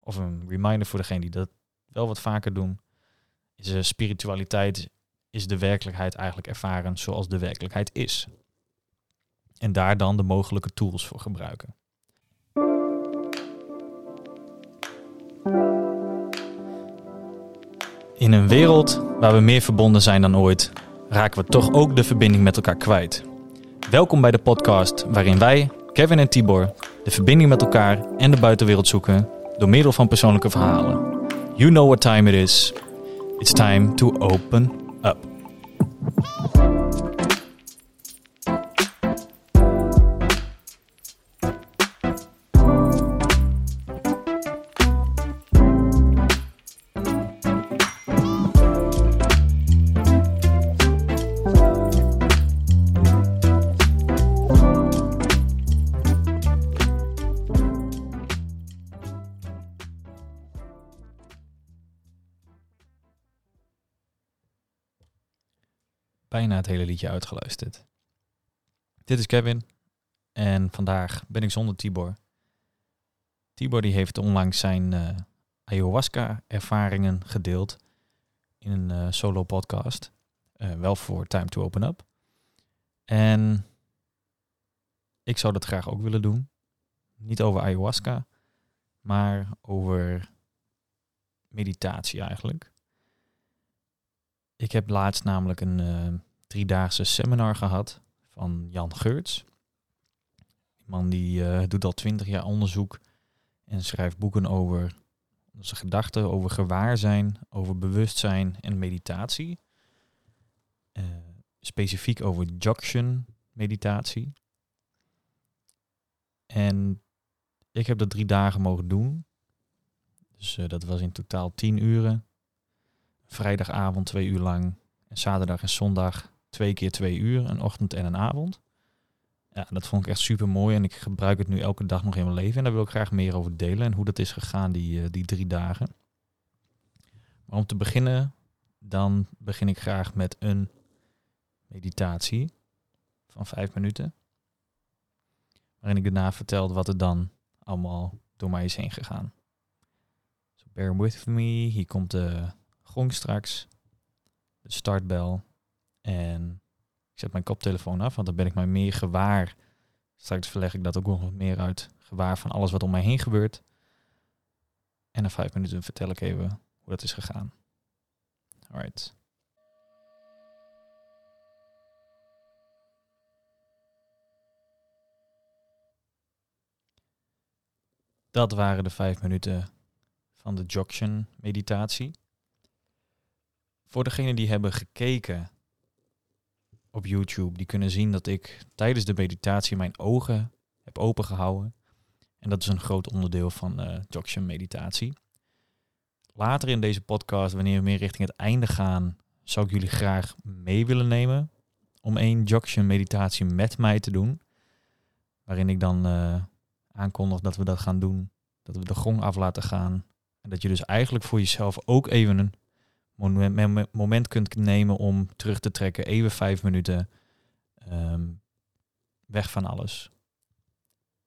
of een reminder voor degene die dat wel wat vaker doen, is uh, spiritualiteit is de werkelijkheid eigenlijk ervaren zoals de werkelijkheid is. En daar dan de mogelijke tools voor gebruiken. In een wereld waar we meer verbonden zijn dan ooit, raken we toch ook de verbinding met elkaar kwijt. Welkom bij de podcast waarin wij, Kevin en Tibor, de verbinding met elkaar en de buitenwereld zoeken door middel van persoonlijke verhalen. You know what time it is. It's time to open up. Bijna het hele liedje uitgeluisterd. Dit is Kevin en vandaag ben ik zonder Tibor. Tibor die heeft onlangs zijn uh, ayahuasca-ervaringen gedeeld in een uh, solo podcast. Uh, wel voor Time to Open Up. En ik zou dat graag ook willen doen. Niet over ayahuasca, maar over meditatie eigenlijk. Ik heb laatst namelijk een driedaagse seminar gehad van Jan Geurts. Die man die uh, doet al twintig jaar onderzoek en schrijft boeken over zijn gedachten, over gewaarzijn, over bewustzijn en meditatie. Uh, specifiek over Jokshan meditatie. En ik heb dat drie dagen mogen doen. Dus dat was in totaal tien uren vrijdagavond twee uur lang. En zaterdag en zondag twee keer twee uur, een ochtend en een avond. Ja, dat vond ik echt super mooi en ik gebruik het nu elke dag nog in mijn leven. En daar wil ik graag meer over delen en hoe dat is gegaan die, uh, die drie dagen. Maar om te beginnen, dan begin ik graag met een meditatie van vijf minuten. Waarin ik daarna vertelde wat er dan allemaal door mij is heen gegaan. So bear with me. Hier komt de gong straks, de startbel. En ik zet mijn koptelefoon af, want dan ben ik mij meer gewaar. Straks verleg ik dat ook nog wat meer uit. Gewaar van alles wat om mij heen gebeurt. En na vijf minuten vertel ik even hoe dat is gegaan. Alright. Dat waren de vijf minuten van de Jokshan meditatie. Voor degenen die hebben gekeken op YouTube, die kunnen zien dat ik tijdens de meditatie mijn ogen heb opengehouden. En dat is een groot onderdeel van uh, meditatie. Later in deze podcast, wanneer we meer richting het einde gaan, zou ik jullie graag mee willen nemen om één Jokshan meditatie met mij te doen. Waarin ik dan uh, aankondig dat we dat gaan doen. Dat we de gong af laten gaan. En dat je dus eigenlijk voor jezelf ook even een moment kunt nemen om terug te trekken, even vijf minuten um, weg van alles.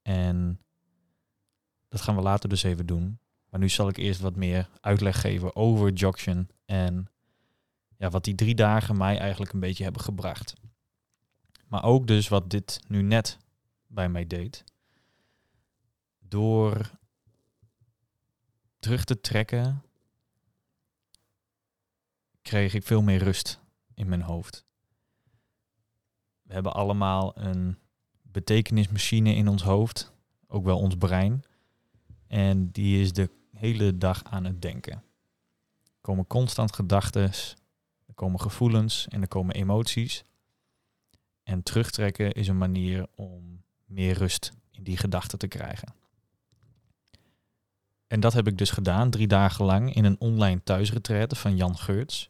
En dat gaan we later dus even doen. Maar nu zal ik eerst wat meer uitleg geven over Jokshan en ja, wat die drie dagen mij eigenlijk een beetje hebben gebracht. Maar ook dus wat dit nu net bij mij deed. Door terug te trekken kreeg ik veel meer rust in mijn hoofd. We hebben allemaal een betekenismachine in ons hoofd, ook wel ons brein. En die is de hele dag aan het denken. Er komen constant gedachten, er komen gevoelens en er komen emoties. En terugtrekken is een manier om meer rust in die gedachten te krijgen. En dat heb ik dus gedaan, drie dagen lang, in een online thuisretraite van Jan Geurts.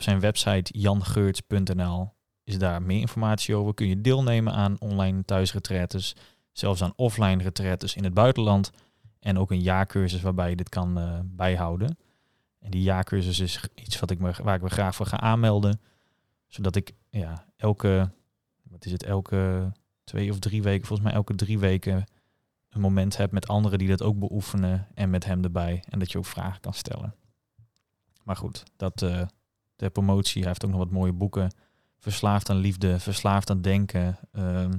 Op zijn website jangeurts.nl is daar meer informatie over. Kun je deelnemen aan online thuisretretes, zelfs aan offline retretes in het buitenland. En ook een jaarcursus waarbij je dit kan uh, bijhouden. En die jaarcursus is iets wat ik waar ik me graag voor ga aanmelden. Zodat ik ja, elke, wat is het, elke twee of drie weken, volgens mij elke drie weken een moment hebt met anderen die dat ook beoefenen en met hem erbij. En dat je ook vragen kan stellen. Maar goed, dat, uh, de promotie. Hij heeft ook nog wat mooie boeken. Verslaafd aan liefde, verslaafd aan denken. Ehm,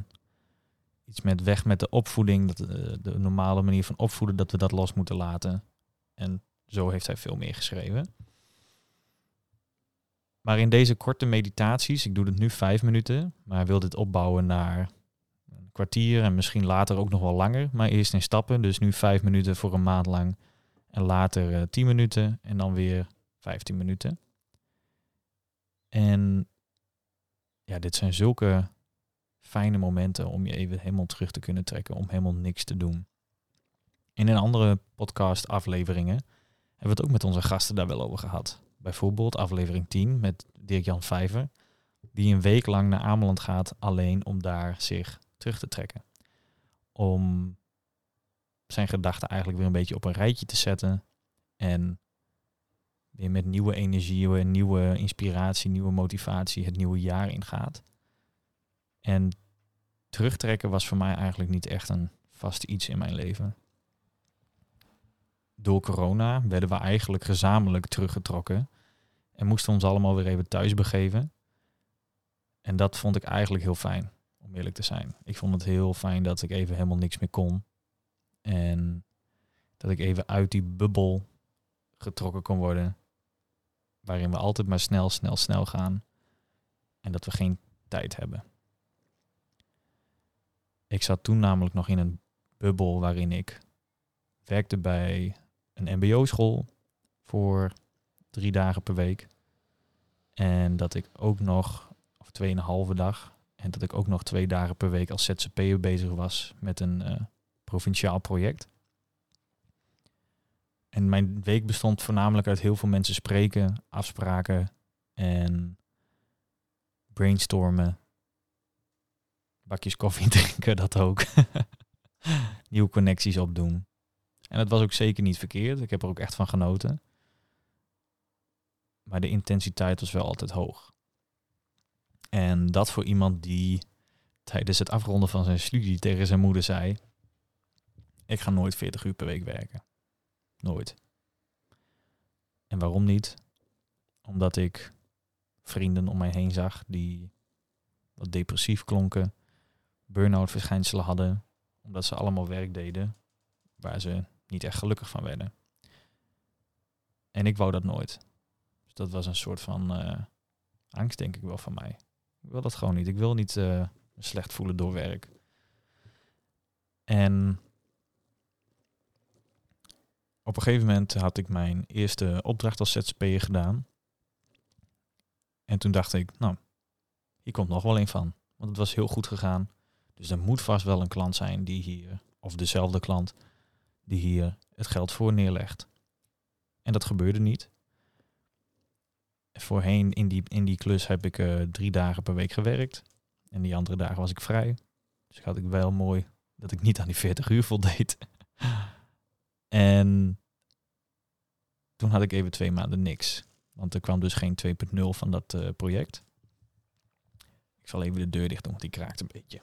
iets met weg met de opvoeding, dat, uh, de normale manier van opvoeden, dat we dat los moeten laten. En zo heeft hij veel meer geschreven. Maar in deze korte meditaties, ik doe het nu vijf minuten, maar wil dit opbouwen naar een kwartier en misschien later ook nog wel langer. Maar eerst in stappen, dus nu vijf minuten voor een maand lang en later uh, tien minuten en dan weer vijftien minuten. En ja, dit zijn zulke fijne momenten om je even helemaal terug te kunnen trekken, om helemaal niks te doen. In een andere podcast afleveringen hebben we het ook met onze gasten daar wel over gehad. Bijvoorbeeld aflevering 10 met Dirk-Jan Vijver, die een week lang naar Ameland gaat alleen om daar zich terug te trekken. Om zijn gedachten eigenlijk weer een beetje op een rijtje te zetten en met nieuwe energie, en nieuwe inspiratie, nieuwe motivatie het nieuwe jaar ingaat. En terugtrekken was voor mij eigenlijk niet echt een vast iets in mijn leven. Door corona werden we eigenlijk gezamenlijk teruggetrokken en moesten ons allemaal weer even thuis begeven. En dat vond ik eigenlijk heel fijn, om eerlijk te zijn. Ik vond het heel fijn dat ik even helemaal niks meer kon. En dat ik even uit die bubbel getrokken kon worden. Waarin we altijd maar snel, snel, snel gaan. En dat we geen tijd hebben. Ik zat toen namelijk nog in een bubbel waarin ik werkte bij een MBO-school voor drie dagen per week. En dat ik ook nog, of tweeënhalve dag, en dat ik ook nog twee dagen per week als ZZP'er bezig was met een uh, provinciaal project. En mijn week bestond voornamelijk uit heel veel mensen spreken, afspraken en brainstormen. Bakjes koffie drinken, dat ook. Nieuwe connecties opdoen. En dat was ook zeker niet verkeerd. Ik heb er ook echt van genoten. Maar de intensiteit was wel altijd hoog. En dat voor iemand die tijdens het afronden van zijn studie tegen zijn moeder zei: Ik ga nooit 40 uur per week werken. Nooit. En waarom niet? Omdat ik vrienden om mij heen zag die wat depressief klonken, burn-out verschijnselen hadden, omdat ze allemaal werk deden waar ze niet echt gelukkig van werden. En ik wou dat nooit. Dus dat was een soort van uh, angst, denk ik wel, van mij. Ik wil dat gewoon niet. Ik wil niet uh, slecht voelen door werk. En op een gegeven moment had ik mijn eerste opdracht als ZZP'er gedaan. En toen dacht ik, nou, hier komt nog wel een van. Want het was heel goed gegaan. Dus er moet vast wel een klant zijn die hier, of dezelfde klant, die hier het geld voor neerlegt. En dat gebeurde niet. Voorheen in die, in die klus heb ik uh, drie dagen per week gewerkt. En die andere dagen was ik vrij. Dus had ik wel mooi dat ik niet aan die 40 uur voldeed. en toen had ik even twee maanden niks. Want er kwam dus geen 2.0 van dat uh, project. Ik zal even de deur dicht doen, want die kraakt een beetje.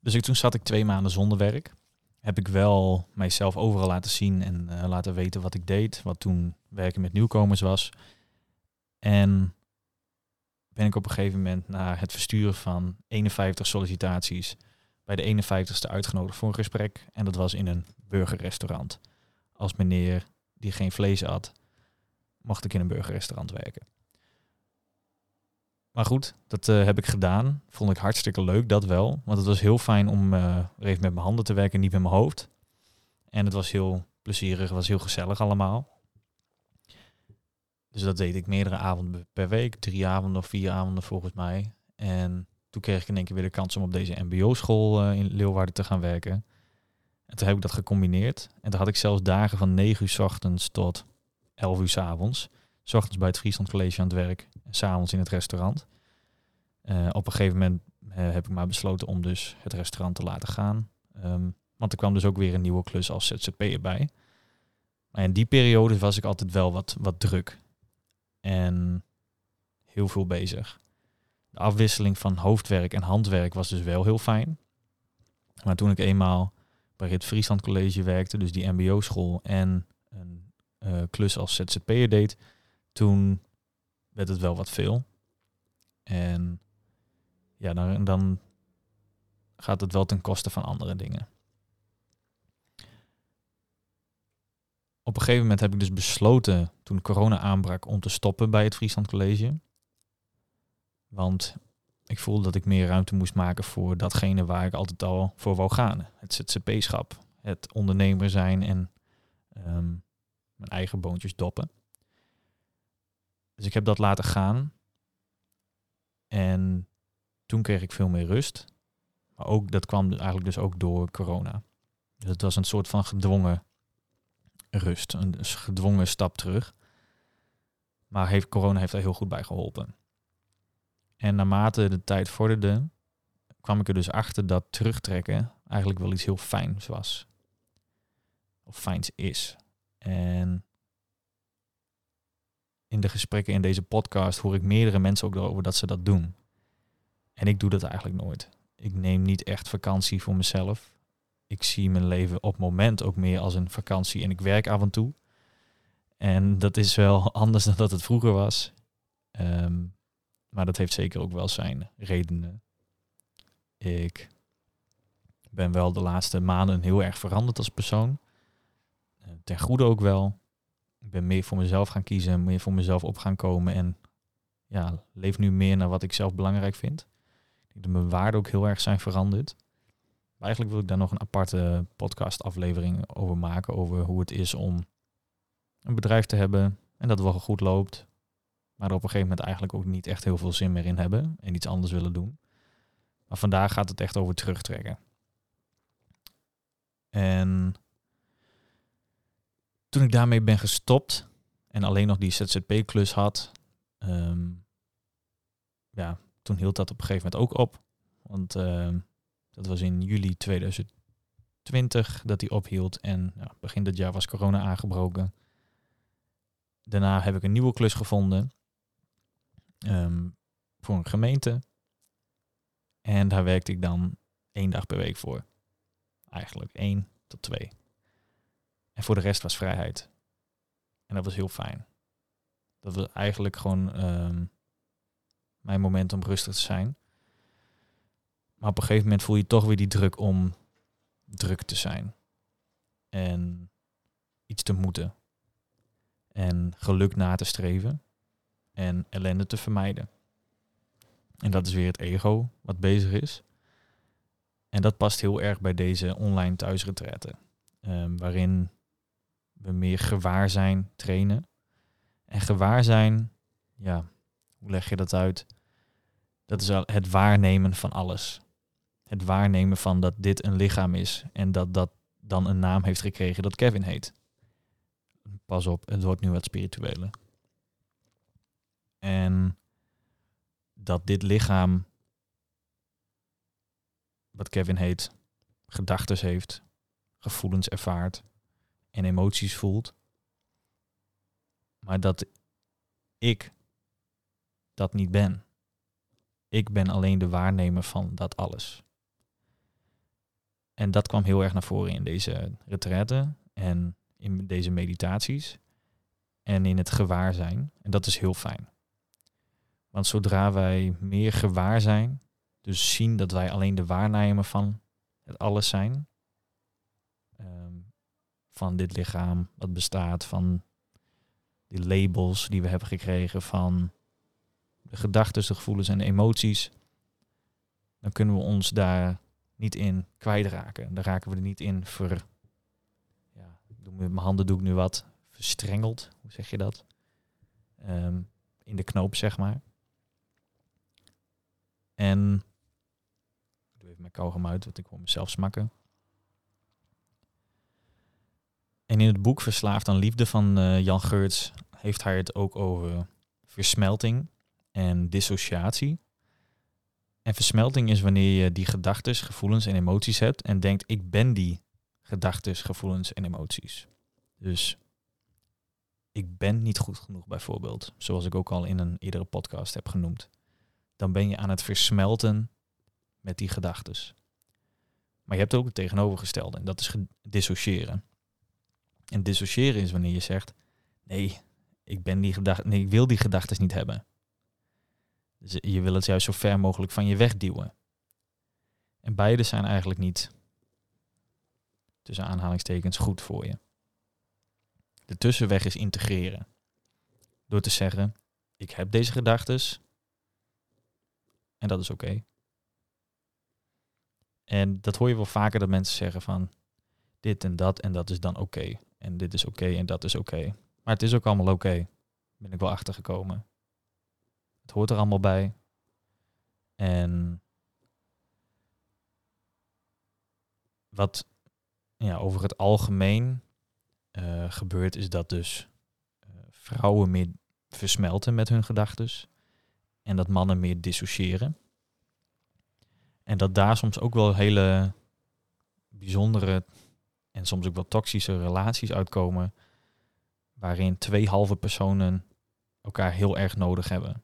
Dus ik, toen zat ik twee maanden zonder werk. Heb ik wel mijzelf overal laten zien en uh, laten weten wat ik deed. Wat toen werken met nieuwkomers was. En ben ik op een gegeven moment na het versturen van 51 sollicitaties bij de 51ste uitgenodigd voor een gesprek. En dat was in een burgerrestaurant. Als meneer die geen vlees had, mocht ik in een burgerrestaurant werken. Maar goed, dat uh, heb ik gedaan. Vond ik hartstikke leuk, dat wel. Want het was heel fijn om uh, even met mijn handen te werken, niet met mijn hoofd. En het was heel plezierig, het was heel gezellig allemaal. Dus dat deed ik meerdere avonden per week. Drie avonden of vier avonden volgens mij. En toen kreeg ik in één keer weer de kans om op deze mbo-school uh, in Leeuwarden te gaan werken. En toen heb ik dat gecombineerd. En toen had ik zelfs dagen van 9 uur s ochtends tot 11 uur s avonds. S ochtends bij het Friesland College aan het werk s'avonds in het restaurant. Uh, op een gegeven moment uh, heb ik maar besloten om dus het restaurant te laten gaan. Um, Want er kwam dus ook weer een nieuwe klus als ZZP'er bij. In die periode was ik altijd wel wat, wat druk. En heel veel bezig. De afwisseling van hoofdwerk en handwerk was dus wel heel fijn. Maar toen ik eenmaal bij het Friesland College werkte, dus die mbo-school en een uh, klus als ZZP'er deed, toen werd het wel wat veel. En ja, dan, dan gaat het wel ten koste van andere dingen. Op een gegeven moment heb ik dus besloten, toen corona aanbrak, om te stoppen bij het Friesland College. Want ik voelde dat ik meer ruimte moest maken voor datgene waar ik altijd al voor wou gaan. Het ZZP-schap, het ondernemer zijn en ehm, mijn eigen boontjes doppen. Dus ik heb dat laten gaan. En toen kreeg ik veel meer rust. Maar ook, dat kwam eigenlijk dus ook door corona. Dus het was een soort van gedwongen rust, een gedwongen stap terug. Maar heeft, corona heeft er heel goed bij geholpen. En naarmate de tijd vorderde, kwam ik er dus achter dat terugtrekken eigenlijk wel iets heel fijns was. Of fijns is. En in de gesprekken in deze podcast hoor ik meerdere mensen ook over dat ze dat doen. En ik doe dat eigenlijk nooit. Ik neem niet echt vakantie voor mezelf. Ik zie mijn leven op moment ook meer als een vakantie en ik werk af en toe. En dat is wel anders dan dat het vroeger was. Ehm, maar dat heeft zeker ook wel zijn redenen. Ik ben wel de laatste maanden heel erg veranderd als persoon. Eh, ten goede ook wel. Ik ben meer voor mezelf gaan kiezen, meer voor mezelf op gaan komen en ja, leef nu meer naar wat ik zelf belangrijk vind. Ik denk dat mijn waarden ook heel erg zijn veranderd. Maar eigenlijk wil ik daar nog een aparte podcast aflevering over maken, over hoe het is om een bedrijf te hebben en dat wel goed loopt, maar op een gegeven moment eigenlijk ook niet echt heel veel zin meer in hebben en iets anders willen doen. Maar vandaag gaat het echt over terugtrekken. En toen ik daarmee ben gestopt en alleen nog die ZZP-klus had, ehm, ja, toen hield dat op een gegeven moment ook op. Want ehm, dat was in juli 2020 dat die ophield en ja, begin dit jaar was corona aangebroken. Daarna heb ik een nieuwe klus gevonden um, voor een gemeente. En daar werkte ik dan één dag per week voor. Eigenlijk één tot twee. En voor de rest was vrijheid. En dat was heel fijn. Dat was eigenlijk gewoon um, mijn moment om rustig te zijn. Maar op een gegeven moment voel je toch weer die druk om druk te zijn. En iets te moeten. En geluk na te streven en ellende te vermijden. En dat is weer het ego wat bezig is. En dat past heel erg bij deze online thuisretretten, um, waarin we meer gewaarzijn trainen. En gewaarzijn, ja, hoe leg je dat uit? Dat is het waarnemen van alles. Het waarnemen van dat dit een lichaam is en dat dat dan een naam heeft gekregen dat Kevin heet. Pas op, het wordt nu wat spirituele. En dat dit lichaam, wat Kevin heet, gedachten heeft, gevoelens ervaart en emoties voelt. Maar dat ik dat niet ben. Ik ben alleen de waarnemer van dat alles. En dat kwam heel erg naar voren in deze retraite en in deze meditaties en in het gewaar zijn. En dat is heel fijn. Want zodra wij meer gewaar zijn, dus zien dat wij alleen de waarnemer van het alles zijn, van dit lichaam wat bestaat, van die labels die we hebben gekregen, van de gedachten, de gevoelens en de emoties, dan kunnen we ons daar niet in kwijtraken. Dan raken we er niet in ver. Ja, doe met mijn handen doe ik nu wat verstrengeld, hoe zeg je dat? Ehm, in de knoop, zeg maar. En ik doe even mijn kauwgom uit, want ik wil mezelf smakken. En in het boek Verslaafd aan Liefde van uh, Jan Geurts heeft hij het ook over versmelting en dissociatie. En versmelting is wanneer je die gedachten, gevoelens en emoties hebt en denkt ik ben die gedachten, gevoelens en emoties. Dus ik ben niet goed genoeg bijvoorbeeld, zoals ik ook al in een eerdere podcast heb genoemd. Dan ben je aan het versmelten met die gedachten. Maar je hebt ook het tegenovergestelde en dat is dissociëren. En dissociëren is wanneer je zegt, nee, ik, ben die gedachte, nee, ik wil die gedachten niet hebben. Dus je wil het juist zo ver mogelijk van je wegduwen. En beide zijn eigenlijk niet, tussen aanhalingstekens, goed voor je. De tussenweg is integreren. Door te zeggen, ik heb deze gedachten en dat is oké. En dat hoor je wel vaker dat mensen zeggen van dit en dat en dat is dan oké. En dit is oké en dat is oké. Maar het is ook allemaal oké. Ben ik wel achtergekomen. Het hoort er allemaal bij. En wat ja, over het algemeen uh, gebeurt, is dat dus uh, vrouwen meer versmelten met hun gedachten en dat mannen meer dissociëren. En dat daar soms ook wel hele bijzondere en soms ook wel toxische relaties uitkomen, waarin twee halve personen elkaar heel erg nodig hebben.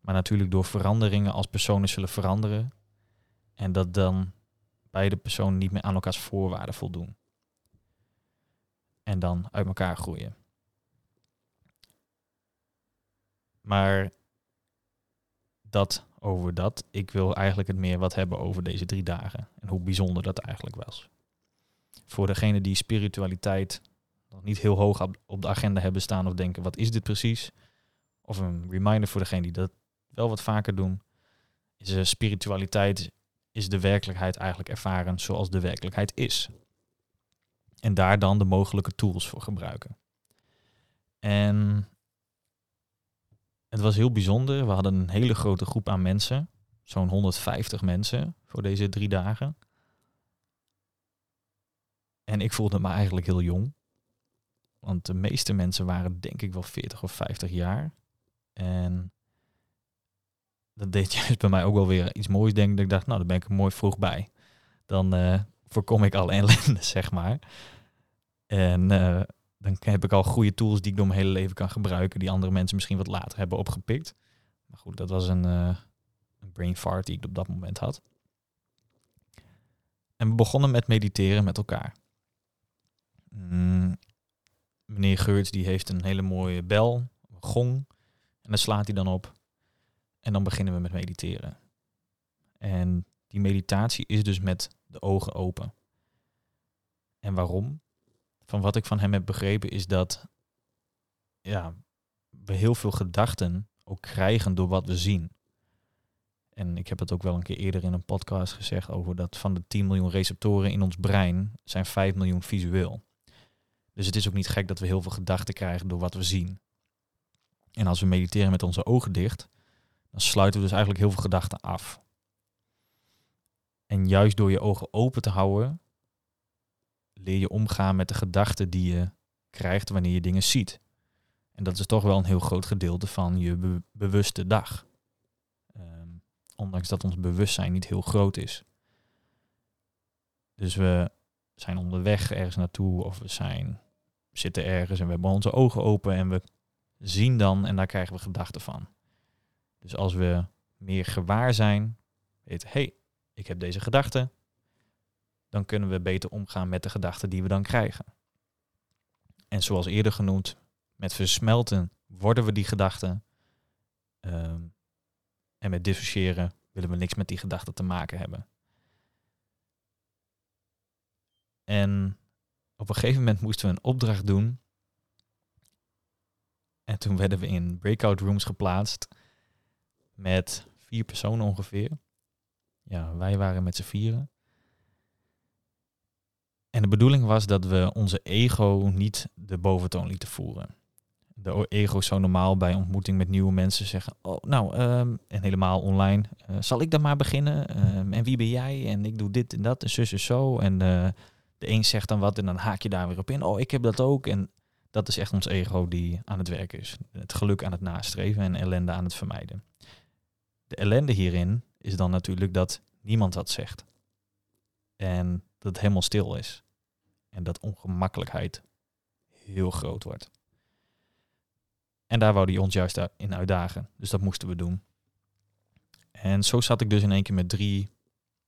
Maar natuurlijk door veranderingen als personen zullen veranderen en dat dan beide personen niet meer aan elkaars voorwaarden voldoen. En dan uit elkaar groeien. Maar dat over dat. Ik wil eigenlijk het meer wat hebben over deze drie dagen. En hoe bijzonder dat eigenlijk was. Voor degene die spiritualiteit nog niet heel hoog op de agenda hebben staan of denken, wat is dit precies? Of een reminder voor degene die dat wel wat vaker doen. Is uh, spiritualiteit is de werkelijkheid eigenlijk ervaren zoals de werkelijkheid is. En daar dan de mogelijke tools voor gebruiken. En het was heel bijzonder. We hadden een hele grote groep aan mensen. Zo'n 150 mensen voor deze drie dagen. En ik voelde me eigenlijk heel jong. Want de meeste mensen waren denk ik wel 40 of 50 jaar. En dat deed juist bij mij ook wel weer iets moois, denk ik. dacht, nou, daar ben ik er mooi vroeg bij. Dan uh, voorkom ik al ellende, zeg maar. En uh, dan heb ik al goede tools die ik door mijn hele leven kan gebruiken, die andere mensen misschien wat later hebben opgepikt. Maar goed, dat was een, uh, een brain fart die ik op dat moment had. En we begonnen met mediteren met elkaar. Mm, meneer Geurts die heeft een hele mooie bel, gong, en daar slaat hij dan op. En dan beginnen we met mediteren. En die meditatie is dus met de ogen open. En waarom? van wat ik van hem heb begrepen is dat ja, we heel veel gedachten ook krijgen door wat we zien. En ik heb het ook wel een keer eerder in een podcast gezegd over dat van de 10 miljoen receptoren in ons brein zijn 5 miljoen visueel. Dus het is ook niet gek dat we heel veel gedachten krijgen door wat we zien. En als we mediteren met onze ogen dicht, dan sluiten we dus eigenlijk heel veel gedachten af. En juist door je ogen open te houden, leer je omgaan met de gedachten die je krijgt wanneer je dingen ziet. En dat is toch wel een heel groot gedeelte van je bewuste dag. Ehm, ondanks dat ons bewustzijn niet heel groot is. Dus we zijn onderweg ergens naartoe of we zijn, zitten ergens en we hebben onze ogen open en we zien dan en daar krijgen we gedachten van. Dus als we meer gewaar zijn, hé, hey, ik heb deze gedachte, dan kunnen we beter omgaan met de gedachten die we dan krijgen. En zoals eerder genoemd, met versmelten worden we die gedachten. Ehm, en met dissociëren willen we niks met die gedachten te maken hebben. En op een gegeven moment moesten we een opdracht doen. En toen werden we in breakout rooms geplaatst met vier personen ongeveer. Ja, wij waren met z'n vieren. En de bedoeling was dat we onze ego niet de boventoon lieten voeren. De ego zou normaal bij ontmoeting met nieuwe mensen zeggen: Oh, nou, um, en helemaal online. Uh, zal ik dan maar beginnen? Um, en wie ben jij? En ik doe dit en dat en zus en zo. En uh, de een zegt dan wat en dan haak je daar weer op in. Oh, ik heb dat ook. En dat is echt ons ego die aan het werk is. Het geluk aan het nastreven en ellende aan het vermijden. De ellende hierin is dan natuurlijk dat niemand wat zegt. En dat het helemaal stil is. En dat ongemakkelijkheid heel groot wordt. En daar wou hij ons juist in uitdagen. Dus dat moesten we doen. En zo zat ik dus in één keer met drie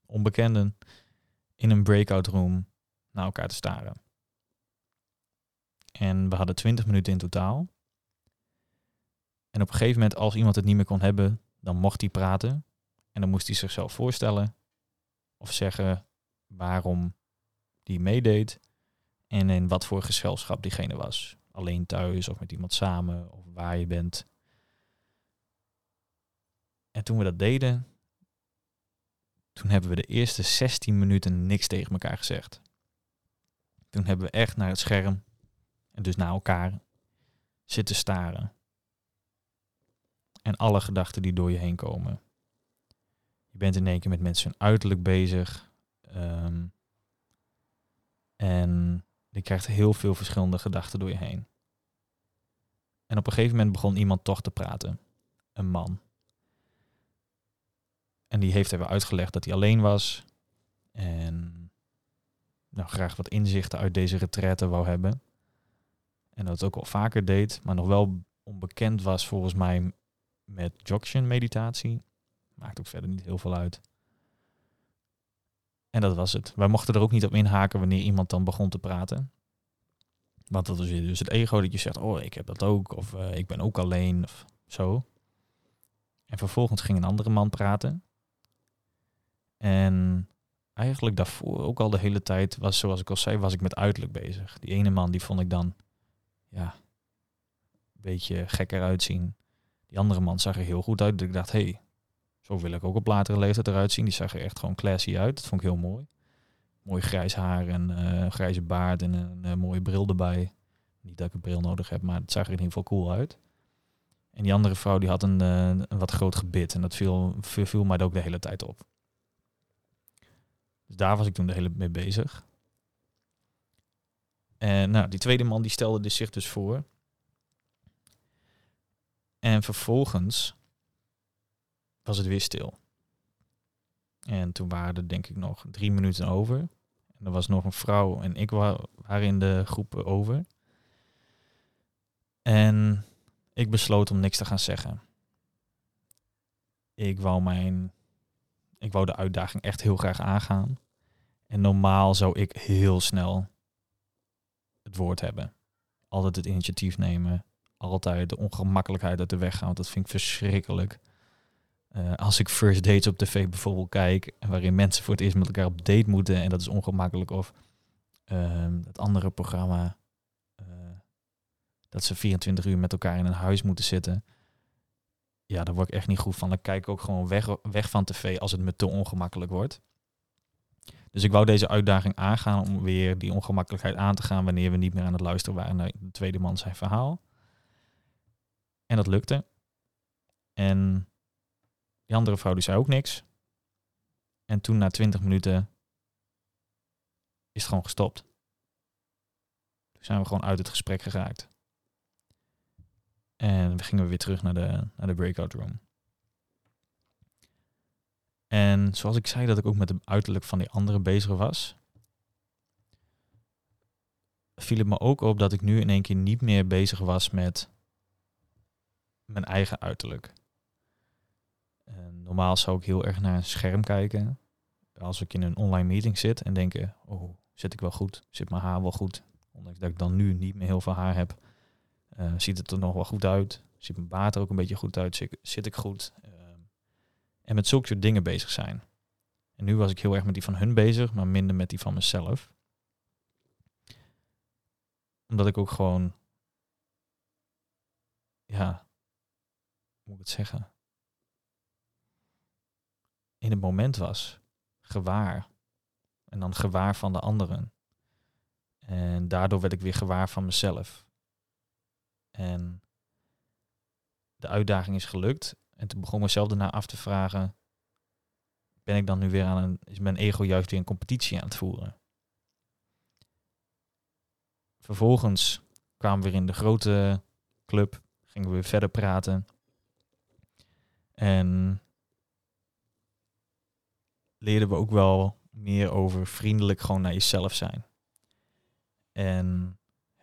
onbekenden in een breakout room naar elkaar te staren. En we hadden twintig minuten in totaal. En op een gegeven moment, als iemand het niet meer kon hebben, dan mocht hij praten. En dan moest hij zichzelf voorstellen of zeggen waarom die meedeed en in wat voor gezelschap diegene was. Alleen thuis of met iemand samen of waar je bent. En toen we dat deden, toen hebben we de eerste 16 minuten niks tegen elkaar gezegd. Toen hebben we echt naar het scherm en dus naar elkaar zitten staren. En alle gedachten die door je heen komen. Je bent in één keer met mensen uiterlijk bezig. Ehm, en je krijgt heel veel verschillende gedachten door je heen. En op een gegeven moment begon iemand toch te praten. Een man. En die heeft even uitgelegd dat hij alleen was. En nou, graag wat inzichten uit deze retraite wou hebben. En dat het ook al vaker deed, maar nog wel onbekend was volgens mij met Jokshin meditatie. Maakt ook verder niet heel veel uit. En dat was het. Wij mochten er ook niet op inhaken wanneer iemand dan begon te praten. Want dat is dus het ego dat je zegt, oh, ik heb dat ook. Of uh, ik ben ook alleen. Of zo. En vervolgens ging een andere man praten. En eigenlijk daarvoor ook al de hele tijd was, zoals ik al zei, was ik met uiterlijk bezig. Die ene man, die vond ik dan, ja, een beetje gekker uitzien. Die andere man zag er heel goed uit. Dat ik dacht, hé, hey, zo wil ik ook op latere leeftijd eruit zien. Die zag er echt gewoon classy uit. Dat vond ik heel mooi. Mooi grijs haar en uh, grijze baard en een uh, mooie bril erbij. Niet dat ik een bril nodig heb, maar het zag er in ieder geval cool uit. En die andere vrouw die had een, een wat groot gebit en dat viel, viel mij ook de hele tijd op. Dus daar was ik toen de hele mee bezig. En nou, die tweede man die stelde zich dus voor. En vervolgens was het weer stil. En toen waren er denk ik nog drie minuten over. En er was nog een vrouw en ik waren in de groep over. En ik besloot om niks te gaan zeggen. Ik wou mijn, ik wou de uitdaging echt heel graag aangaan. En normaal zou ik heel snel het woord hebben. Altijd het initiatief nemen. Altijd de ongemakkelijkheid uit de weg gaan. Want dat vind ik verschrikkelijk. Uh, als ik first dates op tv bijvoorbeeld kijk, waarin mensen voor het eerst met elkaar op date moeten en dat is ongemakkelijk. Of uh, het andere programma, uh, dat ze 24 uur met elkaar in een huis moeten zitten. Ja, daar word ik echt niet goed van. Dan kijk ik ook gewoon weg, weg van tv als het me te ongemakkelijk wordt. Dus ik wou deze uitdaging aangaan om weer die ongemakkelijkheid aan te gaan wanneer we niet meer aan het luisteren waren naar de tweede man zijn verhaal. En dat lukte. En die andere vrouw die zei ook niks. En toen na twintig minuten is het gewoon gestopt. Toen zijn we gewoon uit het gesprek geraakt. En we gingen weer terug naar de, naar de breakout room. En zoals ik zei dat ik ook met het uiterlijk van die andere bezig was, viel het me ook op dat ik nu in één keer niet meer bezig was met mijn eigen uiterlijk. En normaal zou ik heel erg naar een scherm kijken. Als ik in een online meeting zit en denken, oh, zit ik wel goed? Zit mijn haar wel goed? Ondanks dat ik dan nu niet meer heel veel haar heb, uh, ziet het er nog wel goed uit. Ziet mijn baard er ook een beetje goed uit? Zit, ik goed? Uh, en met zulke soort dingen bezig zijn. En nu was ik heel erg met die van hun bezig, maar minder met die van mezelf. Omdat ik ook gewoon, ja, hoe moet ik het zeggen? In het moment was, gewaar. En dan gewaar van de anderen. En daardoor werd ik weer gewaar van mezelf. En de uitdaging is gelukt. En toen begon mezelf daarna af te vragen, ben ik dan nu weer aan een, is mijn ego juist weer een competitie aan het voeren? Vervolgens kwamen we weer in de grote club, gingen we weer verder praten. En leerden we ook wel meer over vriendelijk gewoon naar jezelf zijn. En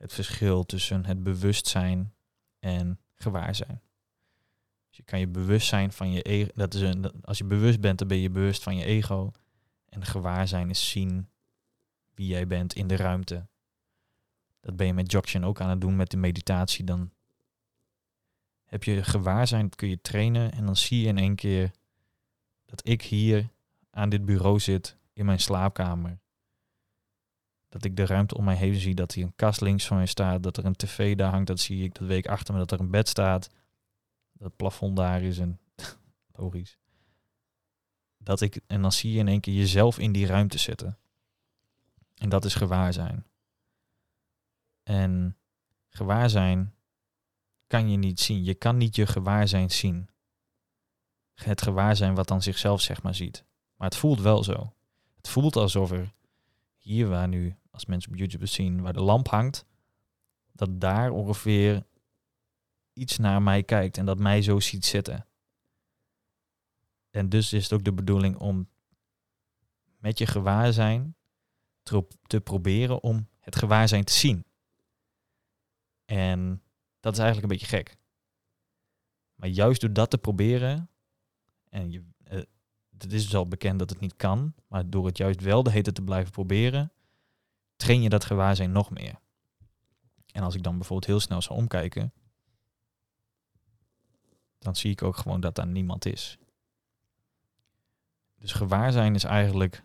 het verschil tussen het bewustzijn en gewaarzijn. Dus je kan je bewust zijn van je ego. Dat is een, als je bewust bent, dan ben je bewust van je ego. En gewaarzijn is zien wie jij bent in de ruimte. Dat ben je met Jokshin ook aan het doen met de meditatie. Dan heb je gewaarzijn, dat kun je trainen. En dan zie je in één keer dat ik hier aan dit bureau zit in mijn slaapkamer. Dat ik de ruimte om mij heen zie, dat hier een kast links van mij staat, dat er een tv daar hangt, dat zie ik, dat weet ik achter me, dat er een bed staat, dat het plafond daar is en logisch. Dat ik, en dan zie je in één keer jezelf in die ruimte zitten. En dat is gewaarzijn. En gewaarzijn kan je niet zien. Je kan niet je gewaarzijn zien. Het gewaarzijn wat dan zichzelf zeg maar ziet. Maar het voelt wel zo. Het voelt alsof er hier waar nu, als mensen op YouTube zien, waar de lamp hangt, dat daar ongeveer iets naar mij kijkt en dat mij zo ziet zitten. En dus is het ook de bedoeling om met je gewaarzijn te, proberen om het gewaarzijn te zien. En dat is eigenlijk een beetje gek. Maar juist door dat te proberen, en je, uh, het is dus al bekend dat het niet kan, maar door het juist wel de hete te blijven proberen, train je dat gewaarzijn nog meer. En als ik dan bijvoorbeeld heel snel zou omkijken, dan zie ik ook gewoon dat daar niemand is. Dus gewaarzijn is eigenlijk,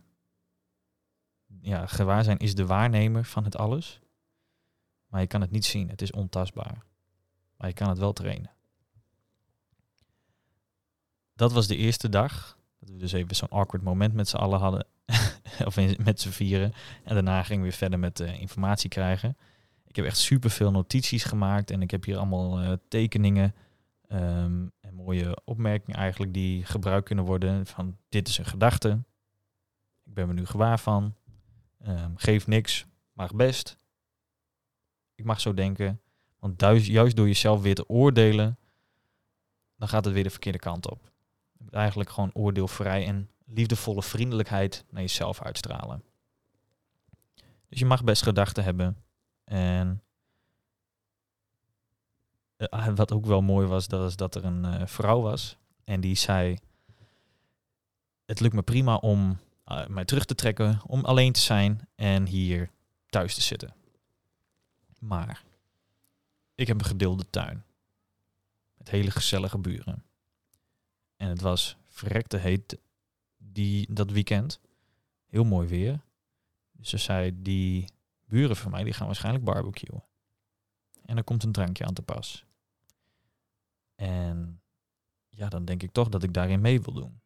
ja, gewaarzijn is de waarnemer van het alles, maar je kan het niet zien, het is ontastbaar. Maar je kan het wel trainen. Dat was de eerste dag. Dat we dus even zo'n awkward moment met z'n allen hadden. of met z'n vieren. En daarna gingen we weer verder met uh, informatie krijgen. Ik heb echt super veel notities gemaakt. En ik heb hier allemaal uh, tekeningen. Um, en mooie opmerkingen eigenlijk die gebruikt kunnen worden. Van dit is een gedachte. Ik ben me nu gewaar van. Um, geef niks, mag best. Ik mag zo denken. Want juist door jezelf weer te oordelen, dan gaat het weer de verkeerde kant op. Eigenlijk gewoon oordeelvrij en liefdevolle vriendelijkheid naar jezelf uitstralen. Dus je mag best gedachten hebben. En uh, wat ook wel mooi was, dat is dat er een uh, vrouw was. En die zei, het lukt me prima om uh, mij terug te trekken, om alleen te zijn en hier thuis te zitten. Maar ik heb een gedeelde tuin. Met hele gezellige buren. En het was verrekte heet die, dat weekend. Heel mooi weer. Dus ze zei, die buren van mij die gaan waarschijnlijk barbecuen. En er komt een drankje aan te pas. En ja, dan denk ik toch dat ik daarin mee wil doen.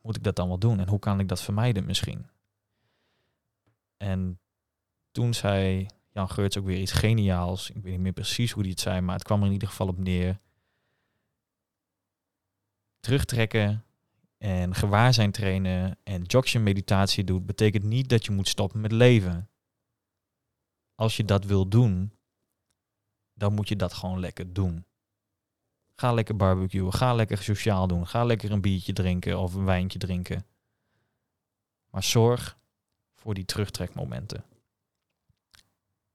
Moet ik dat dan wel doen? En hoe kan ik dat vermijden misschien? En toen zei Jan Geurts ook weer iets geniaals. Ik weet niet meer precies hoe hij het zei, maar het kwam er in ieder geval op neer. Terugtrekken en gewaarzijn trainen en jogshin meditatie doet, betekent niet dat je moet stoppen met leven. Als je dat wil doen, dan moet je dat gewoon lekker doen. Ga lekker barbecuen, ga lekker sociaal doen, ga lekker een biertje drinken of een wijntje drinken. Maar zorg voor die terugtrekmomenten.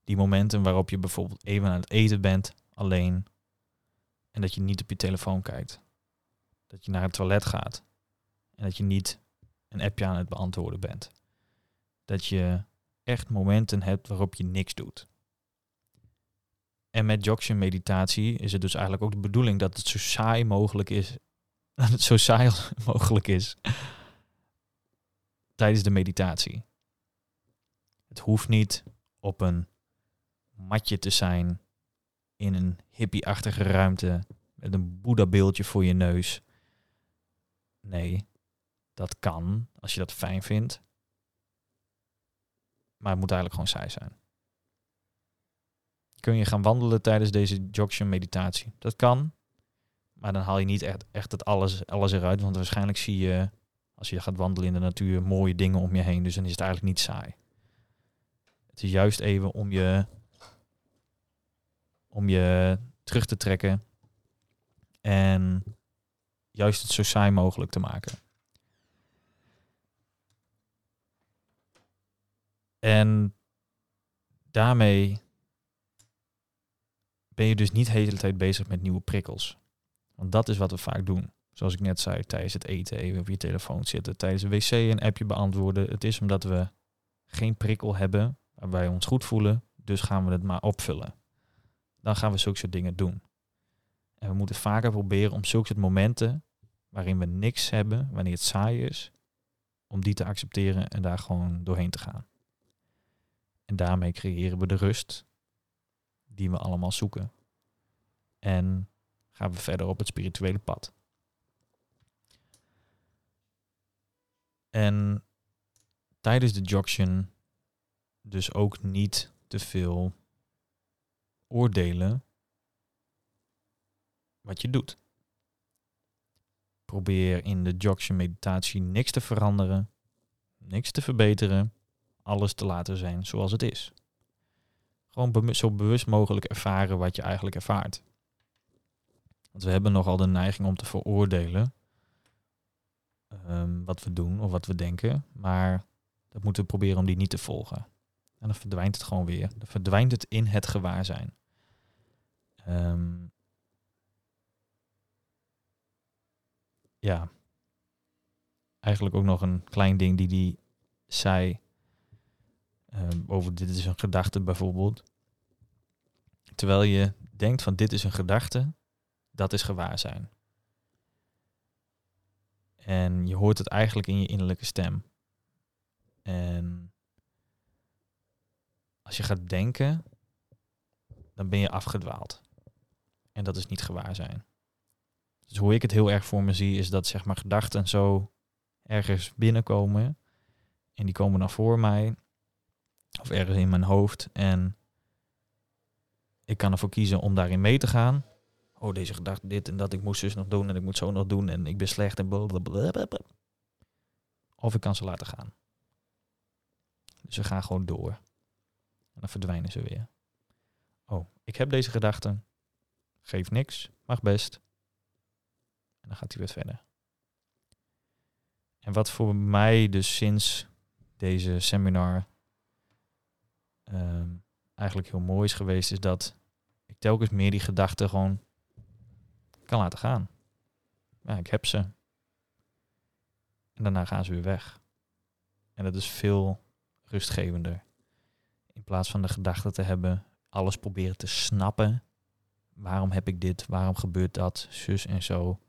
Die momenten waarop je bijvoorbeeld even aan het eten bent, alleen, en dat je niet op je telefoon kijkt. Dat je naar het toilet gaat en dat je niet een appje aan het beantwoorden bent. Dat je echt momenten hebt waarop je niks doet. En met Jokshin meditatie is het dus eigenlijk ook de bedoeling dat het zo saai mogelijk is. Dat het zo saai mogelijk is tijdens de meditatie. Het hoeft niet op een matje te zijn in een hippie-achtige ruimte met een Boeddha-beeldje voor je neus. Nee, dat kan als je dat fijn vindt. Maar het moet eigenlijk gewoon saai zijn. Kun je gaan wandelen tijdens deze Jokshan meditatie? Dat kan. Maar dan haal je niet echt, echt het alles, alles eruit. Want waarschijnlijk zie je, als je gaat wandelen in de natuur, mooie dingen om je heen. Dus dan is het eigenlijk niet saai. Het is juist even om je om je terug te trekken en juist het zo saai mogelijk te maken. En daarmee ben je dus niet de hele tijd bezig met nieuwe prikkels. Want dat is wat we vaak doen. Zoals ik net zei, tijdens het eten even op je telefoon zitten, tijdens een wc een appje beantwoorden. Het is omdat we geen prikkel hebben waarbij we ons goed voelen, dus gaan we het maar opvullen. Dan gaan we zulke soort dingen doen. En we moeten vaker proberen om zulke soort momenten waarin we niks hebben, wanneer het saai is, om die te accepteren en daar gewoon doorheen te gaan. En daarmee creëren we de rust die we allemaal zoeken. En gaan we verder op het spirituele pad. En tijdens de joction dus ook niet te veel oordelen wat je doet. Probeer in de joction meditatie niks te veranderen, niks te verbeteren, alles te laten zijn zoals het is. Gewoon zo bewust mogelijk ervaren wat je eigenlijk ervaart. Want we hebben nogal de neiging om te veroordelen um, wat we doen of wat we denken. Maar dat moeten we proberen om die niet te volgen. En dan verdwijnt het gewoon weer. Dan verdwijnt het in het gewaarzijn. Um, ja. Eigenlijk ook nog een klein ding die die zei. Um, over dit is een gedachte bijvoorbeeld. Terwijl je denkt van dit is een gedachte, dat is gewaarzijn. En je hoort het eigenlijk in je innerlijke stem. En als je gaat denken, dan ben je afgedwaald. En dat is niet gewaar zijn. Dus hoe ik het heel erg voor me zie, is dat zeg maar gedachten zo ergens binnenkomen. En die komen dan voor mij. Of ergens in mijn hoofd. En ik kan ervoor kiezen om daarin mee te gaan oh, deze gedachte, dit en dat, ik moest dus nog doen en ik moet zo nog doen en ik ben slecht en blablabla. Of ik kan ze laten gaan. Dus ze gaan gewoon door. En dan verdwijnen ze weer. Oh, ik heb deze gedachten. Geef niks, mag best. En dan gaat hij weer verder. En wat voor mij dus sinds deze seminar um, eigenlijk heel mooi is geweest, is dat ik telkens meer die gedachten gewoon kan laten gaan. Ja, ik heb ze. En daarna gaan ze weer weg. En dat is veel rustgevender. In plaats van de gedachte te hebben, alles proberen te snappen. Waarom heb ik dit? Waarom gebeurt dat? Zus en zo.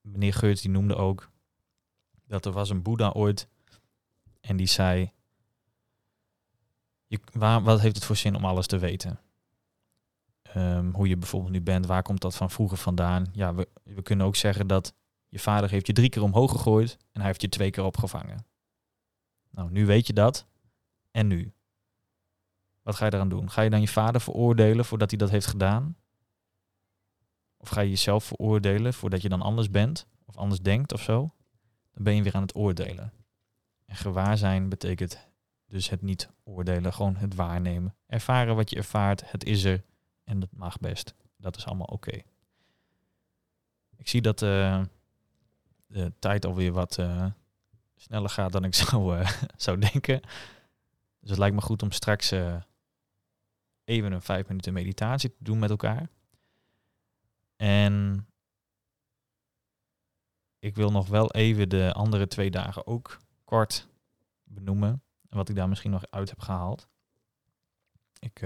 Meneer Geurts die noemde ook dat er was een Boeddha ooit en die zei, je, wat heeft het voor zin om alles te weten? Ehm, hoe je bijvoorbeeld nu bent, waar komt dat van vroeger vandaan? Ja, we, we kunnen ook zeggen dat je vader heeft je drie keer omhoog gegooid en hij heeft je twee keer opgevangen. Nou, nu weet je dat. En nu? Wat ga je eraan doen? Ga je dan je vader veroordelen voordat hij dat heeft gedaan? Of ga je jezelf veroordelen voordat je dan anders bent? Of anders denkt of zo? Dan ben je weer aan het oordelen. En gewaar zijn betekent dus het niet oordelen, gewoon het waarnemen. Ervaren wat je ervaart, het is er. En dat mag best. Dat is allemaal oké. Ik zie dat uh, de tijd alweer wat uh, sneller gaat dan ik zou, uh, zou denken. Dus het lijkt me goed om straks even een vijf minuten meditatie te doen met elkaar. En ik wil nog wel even de andere twee dagen ook kort benoemen. Wat ik daar misschien nog uit heb gehaald. Ik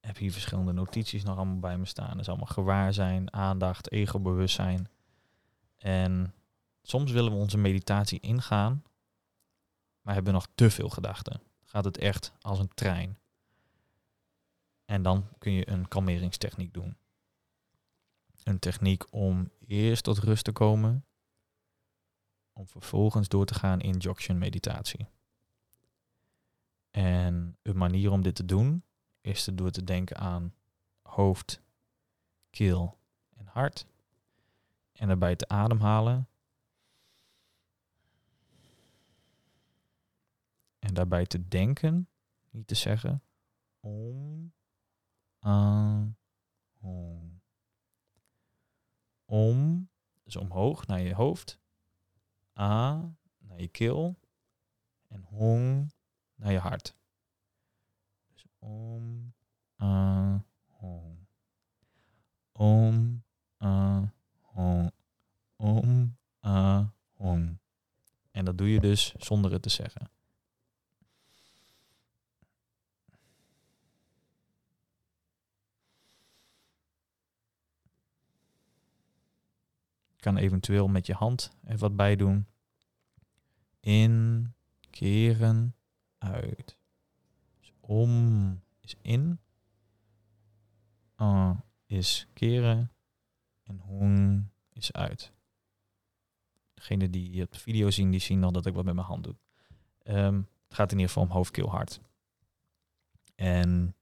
heb hier verschillende notities nog allemaal bij me staan. Dat is allemaal gewaar zijn, aandacht, ego-bewustzijn. En soms willen we onze meditatie ingaan, maar hebben nog te veel gedachten. Gaat het echt als een trein. En dan kun je een kalmeringstechniek doen. Een techniek om eerst tot rust te komen, om vervolgens door te gaan in Jokshan meditatie. En een manier om dit te doen is door te denken aan hoofd, keel en hart. En daarbij te ademhalen. En daarbij te denken, niet te zeggen, om, aan, om. Om, dus omhoog naar je hoofd. A, naar je keel. en hong naar je hart. Dus om, a, hong. Om, a, hong. Om, a, hong. En dat doe je dus zonder het te zeggen. kan eventueel met je hand er wat bij doen. In, keren, uit. Dus om is in. A is keren. En hong is uit. Degene die het video zien, die zien al dat ik wat met mijn hand doe. Ehm, het gaat in ieder geval om hoofd, keel, hart. En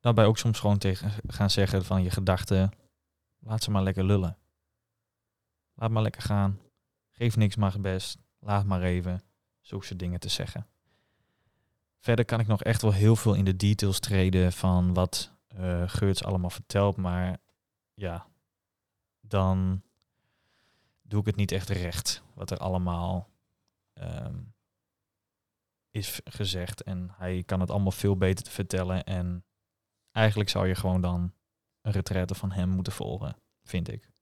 daarbij ook soms gewoon tegen gaan zeggen van je gedachten, laat ze maar lekker lullen. Laat maar lekker gaan. Geef niks maar best. Laat maar even. Zulke dingen te zeggen. Verder kan ik nog echt wel heel veel in de details treden van wat uh, Geurts allemaal vertelt. Maar ja, dan doe ik het niet echt recht. Wat er allemaal ehm, is gezegd. En hij kan het allemaal veel beter vertellen. En eigenlijk zou je gewoon dan een retraite van hem moeten volgen, vind ik.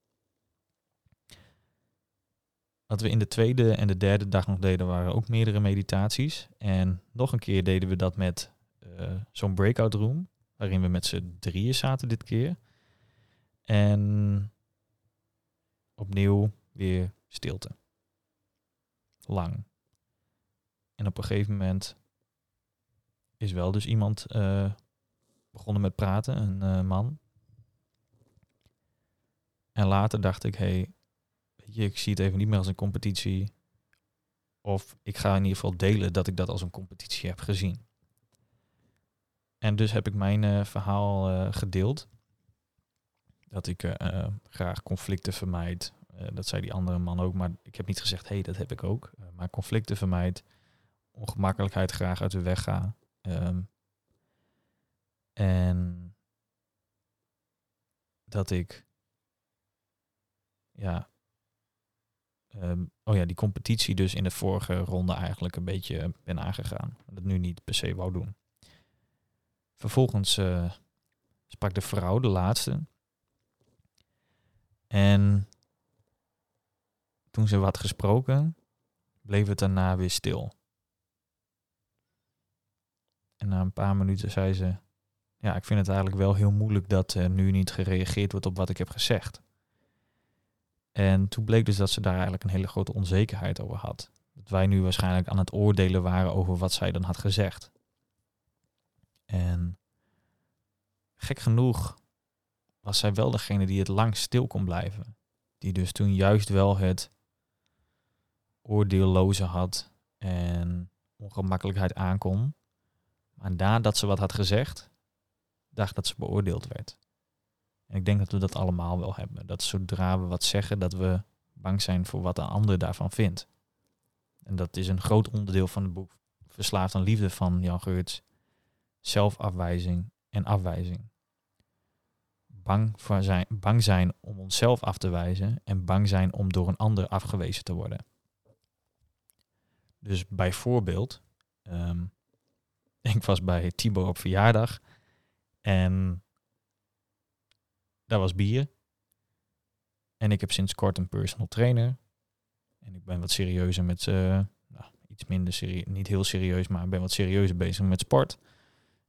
Wat we in de tweede en de derde dag nog deden, waren ook meerdere meditaties. En nog een keer deden we dat met uh, zo'n breakout room, waarin we met z'n drieën zaten dit keer. En opnieuw weer stilte. Lang. En op een gegeven moment is wel dus iemand uh, begonnen met praten, een uh, man. En later dacht ik, hey, ik zie het even niet meer als een competitie. Of ik ga in ieder geval delen dat ik dat als een competitie heb gezien. En dus heb ik mijn uh, verhaal uh, gedeeld. Dat ik uh, graag conflicten vermijd. dat zei die andere man ook, maar ik heb niet gezegd, hé, hey, dat heb ik ook. maar conflicten vermijd. Ongemakkelijkheid graag uit de weg ga. Um, en dat ik ja, um, oh ja, die competitie dus in de vorige ronde eigenlijk een beetje ben aangegaan. Dat nu niet per se wou doen. Vervolgens uh, sprak de vrouw, de laatste. En toen ze wat gesproken, bleef het daarna weer stil. En na een paar minuten zei ze: Ja, ik vind het eigenlijk wel heel moeilijk dat er nu niet gereageerd wordt op wat ik heb gezegd. En toen bleek dus dat ze daar eigenlijk een hele grote onzekerheid over had. Dat wij nu waarschijnlijk aan het oordelen waren over wat zij dan had gezegd. En gek genoeg was zij wel degene die het lang stil kon blijven. Die dus toen juist wel het oordeelloze had en ongemakkelijkheid aankon. Maar nadat ze wat had gezegd, dacht dat ze beoordeeld werd. En ik denk dat we dat allemaal wel hebben. Dat zodra we wat zeggen, dat we bang zijn voor wat een ander daarvan vindt. En dat is een groot onderdeel van het boek Verslaafd aan Liefde van Jan Geurts. Zelfafwijzing en afwijzing. Bang, voor zijn, bang zijn om onszelf af te wijzen en bang zijn om door een ander afgewezen te worden. Dus bijvoorbeeld, um, ik was bij Tibor op verjaardag en daar was bier. En ik heb sinds kort een personal trainer. En ik ben wat serieuzer met, uh, nou, iets minder serieus, niet heel serieus, maar ben wat serieuzer bezig met sport.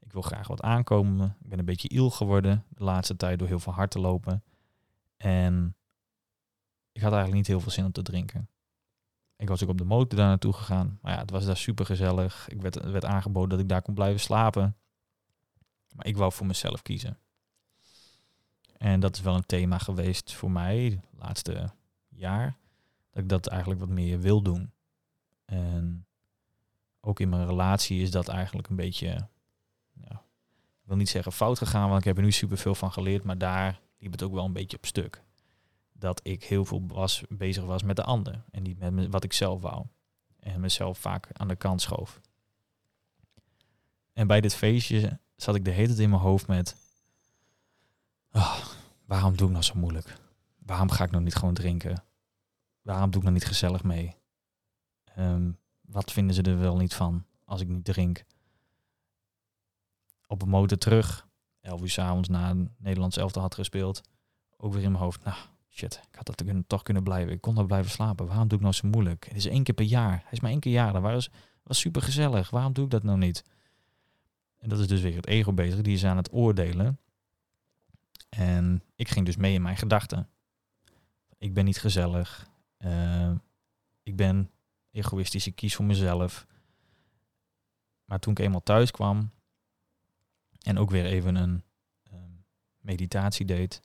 Ik wil graag wat aankomen. Ik ben een beetje iel geworden de laatste tijd door heel veel hard te lopen. En ik had eigenlijk niet heel veel zin om te drinken. Ik was ook op de motor daar naartoe gegaan. Maar ja, het was daar super gezellig. Ik werd, werd aangeboden dat ik daar kon blijven slapen. Maar ik wou voor mezelf kiezen. En dat is wel een thema geweest voor mij de laatste jaar. Dat ik dat eigenlijk wat meer wil doen. En ook in mijn relatie is dat eigenlijk een beetje, ik wil niet zeggen fout gegaan, want ik heb er nu superveel van geleerd, maar daar liep het ook wel een beetje op stuk. Dat ik heel veel was, bezig was met de ander en niet met wat ik zelf wou. En mezelf vaak aan de kant schoof. En bij dit feestje zat ik de hele tijd in mijn hoofd met, Oh, waarom doe ik nou zo moeilijk? Waarom ga ik nou niet gewoon drinken? Waarom doe ik nou niet gezellig mee? Ehm, wat vinden ze er wel niet van als ik niet drink? Op een motor terug, 11 uur s'avonds na een Nederlands elftal had gespeeld. Ook weer in mijn hoofd, nou shit, ik had dat toch kunnen blijven. Ik kon nog blijven slapen. Waarom doe ik nou zo moeilijk? Het is één keer per jaar. Hij is maar één keer. Dat was, was super gezellig. Waarom doe ik dat nou niet? En dat is dus weer het ego bezig. Die is aan het oordelen. En ik ging dus mee in mijn gedachten. Ik ben niet gezellig. Uh, ik ben egoïstisch. Ik kies voor mezelf. Maar toen ik eenmaal thuis kwam en ook weer even een um, meditatie deed,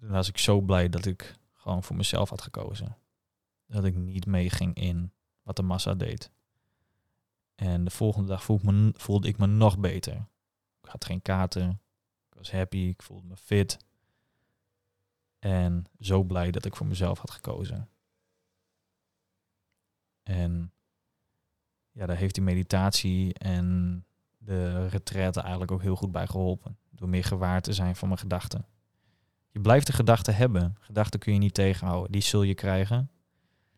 was ik zo blij dat ik gewoon voor mezelf had gekozen. Dat ik niet meeging in wat de massa deed. En de volgende dag voelde, me, voelde ik me nog beter. Ik had geen katen. Was happy. Ik voelde me fit. En zo blij dat ik voor mezelf had gekozen. En ja, daar heeft die meditatie en de retraite eigenlijk ook heel goed bij geholpen. Door meer gewaar te zijn van mijn gedachten. Je blijft de gedachten hebben. Gedachten kun je niet tegenhouden. Die zul je krijgen.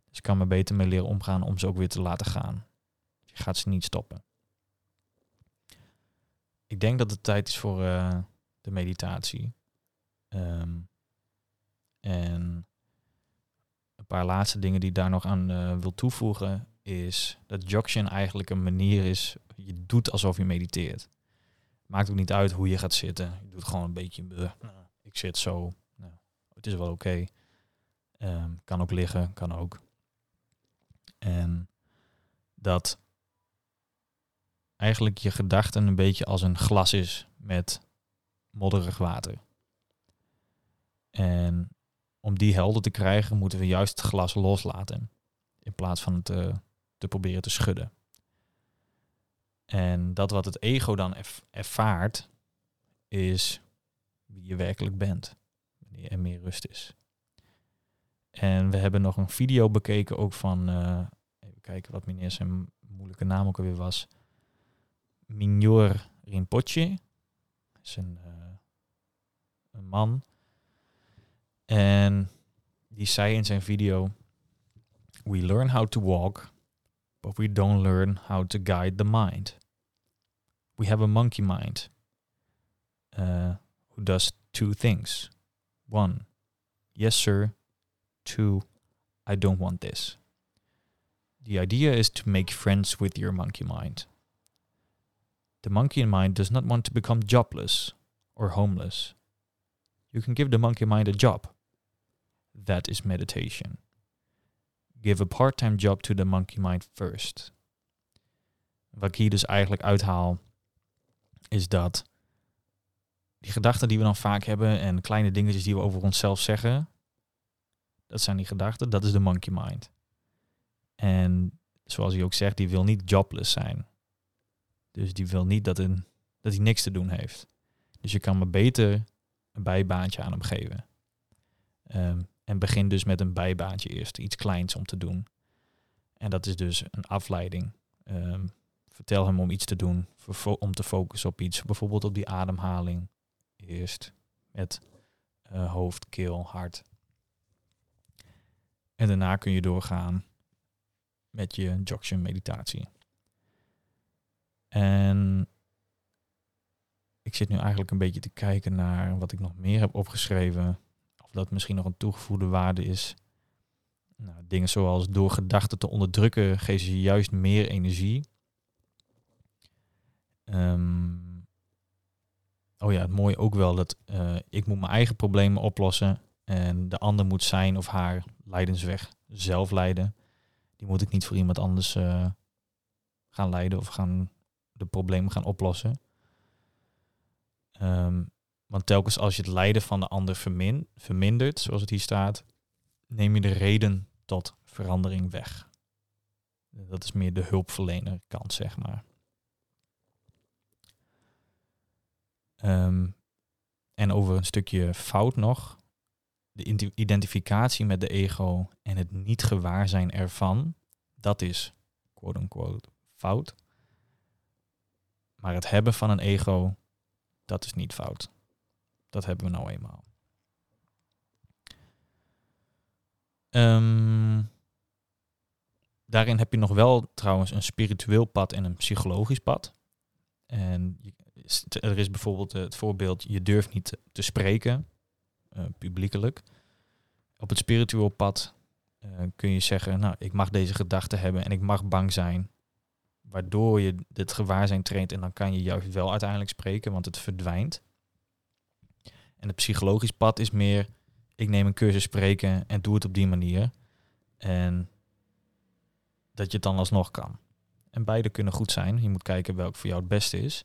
Dus ik kan me beter mee leren omgaan om ze ook weer te laten gaan. Je gaat ze niet stoppen. Ik denk dat het tijd is voor uh, de meditatie. Um, en een paar laatste dingen die ik daar nog aan uh, wil toevoegen is dat Jokshin eigenlijk een manier is, je doet alsof je mediteert. Maakt ook niet uit hoe je gaat zitten. Je doet gewoon een beetje, uh, ik zit zo, nou, het is wel oké. Okay. Um, kan ook liggen, kan ook. En dat eigenlijk je gedachten een beetje als een glas is met modderig water. En om die helder te krijgen, moeten we juist het glas loslaten. In plaats van het uh, te proberen te schudden. En dat wat het ego dan ervaart, is wie je werkelijk bent. Wanneer er meer rust is. En we hebben nog een video bekeken ook van, uh, even kijken wat meneer zijn moeilijke naam ook alweer was. Mignor Rinpoche. Is een, uh, een man. En die zei in zijn video, we learn how to walk, but we don't learn how to guide the mind. We have a monkey mind uh, who does two things. One, yes sir. Two, I don't want this. The idea is to make friends with your monkey mind. The monkey mind does not want to become jobless or homeless. You can give the monkey mind a job. That is meditation. Give a part-time job to the monkey mind first. Wat ik hier dus eigenlijk uithaal, is dat die gedachten die we dan vaak hebben en kleine dingetjes die we over onszelf zeggen, dat zijn die gedachten, dat is de monkey mind. En zoals hij ook zegt, die wil niet jobless zijn. Dus die wil niet dat, een, dat hij niks te doen heeft. Dus je kan maar beter een bijbaantje aan hem geven. Um, en begin dus met een bijbaantje eerst, iets kleins om te doen. En dat is dus een afleiding. Um, vertel hem om iets te doen, om te focussen op iets. Bijvoorbeeld op die ademhaling eerst met uh, hoofd, keel, hart. En daarna kun je doorgaan met je Jokshin meditatie. En ik zit nu eigenlijk een beetje te kijken naar wat ik nog meer heb opgeschreven. Of dat misschien nog een toegevoegde waarde is. Nou, dingen zoals door gedachten te onderdrukken geven ze juist meer energie. Um, oh ja, het mooie ook wel dat uh, ik moet mijn eigen problemen oplossen. En de ander moet zijn of haar leidensweg zelf leiden. Die moet ik niet voor iemand anders uh, gaan leiden of gaan de problemen gaan oplossen. Um, want telkens als je het lijden van de ander vermin, vermindert, zoals het hier staat, neem je de reden tot verandering weg. Dat is meer de hulpverlener kant, zeg maar. Um, en over een stukje fout nog. De identificatie met de ego en het niet gewaar zijn ervan, dat is quote-unquote fout. Maar het hebben van een ego, dat is niet fout. Dat hebben we nou eenmaal. Um, daarin heb je nog wel trouwens een spiritueel pad en een psychologisch pad. En er is bijvoorbeeld het voorbeeld, je durft niet te spreken, eh, publiekelijk. Op het spiritueel pad eh, kun je zeggen, nou, ik mag deze gedachten hebben en ik mag bang zijn. Waardoor je dit gewaarzijn traint en dan kan je juist wel uiteindelijk spreken, want het verdwijnt. En het psychologisch pad is meer, ik neem een cursus spreken en doe het op die manier. En dat je het dan alsnog kan. En beide kunnen goed zijn. Je moet kijken welk voor jou het beste is.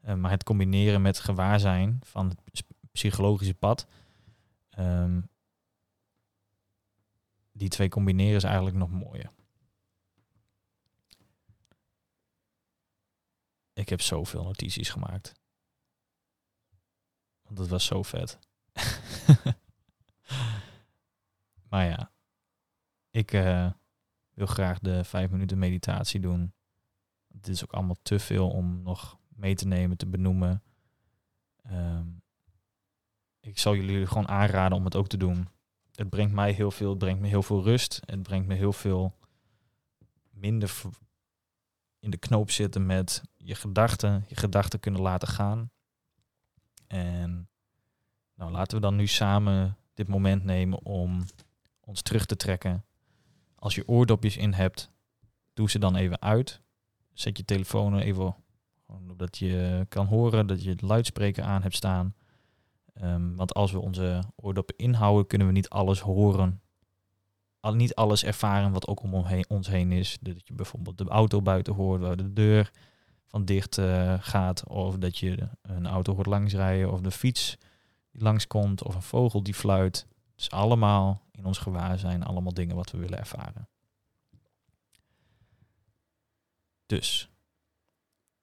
Eh, maar het combineren met gewaarzijn van het psychologische pad. ehm, die twee combineren is eigenlijk nog mooier. Ik heb zoveel notities gemaakt. Want het was zo vet. maar ja, ik eh, wil graag de vijf minuten meditatie doen. Het is ook allemaal te veel om nog mee te nemen, te benoemen. Ehm, ik zal jullie gewoon aanraden om het ook te doen. Het brengt mij heel veel, het brengt me heel veel rust. Het brengt me heel veel minder in de knoop zitten met je gedachten, je gedachten kunnen laten gaan. En nou, laten we dan nu samen dit moment nemen om ons terug te trekken. Als je oordopjes in hebt, doe ze dan even uit. Zet je telefoon even, zodat je kan horen dat je het luidspreker aan hebt staan. Ehm, want als we onze oordoppen inhouden, kunnen we niet alles horen. Al, niet alles ervaren wat ook om ons heen is. Dat je bijvoorbeeld de auto buiten hoort, waar de deur van dicht eh, gaat. Of dat je een auto hoort langsrijden. Of de fiets die langskomt. Of een vogel die fluit. Is allemaal in ons gewaarzijn. Allemaal dingen wat we willen ervaren. Dus,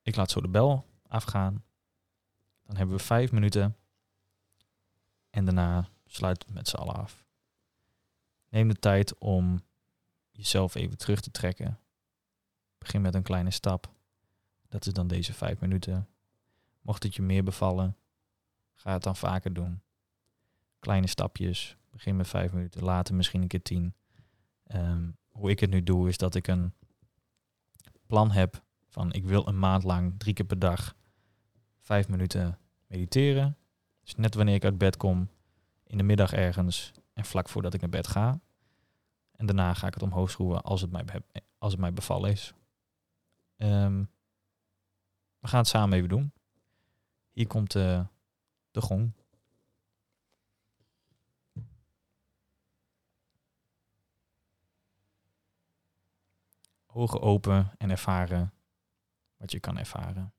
ik laat zo de bel afgaan. Dan hebben we vijf minuten. En daarna sluit met z'n allen af. Neem de tijd om jezelf even terug te trekken. Begin met een kleine stap. Dat is dan deze vijf minuten. Mocht het je meer bevallen, ga het dan vaker doen. Kleine stapjes. Begin met vijf minuten, later misschien een keer tien. Ehm, hoe ik het nu doe, is dat ik een plan heb van ik wil een maand lang drie keer per dag vijf minuten mediteren. Dus net wanneer ik uit bed kom, in de middag ergens vlak voordat ik naar bed ga. En daarna ga ik het omhoog schroeven als het mij, als het mij bevallen is. Ehm, we gaan het samen even doen. Hier komt eh, de gong. Ogen open en ervaren wat je kan ervaren.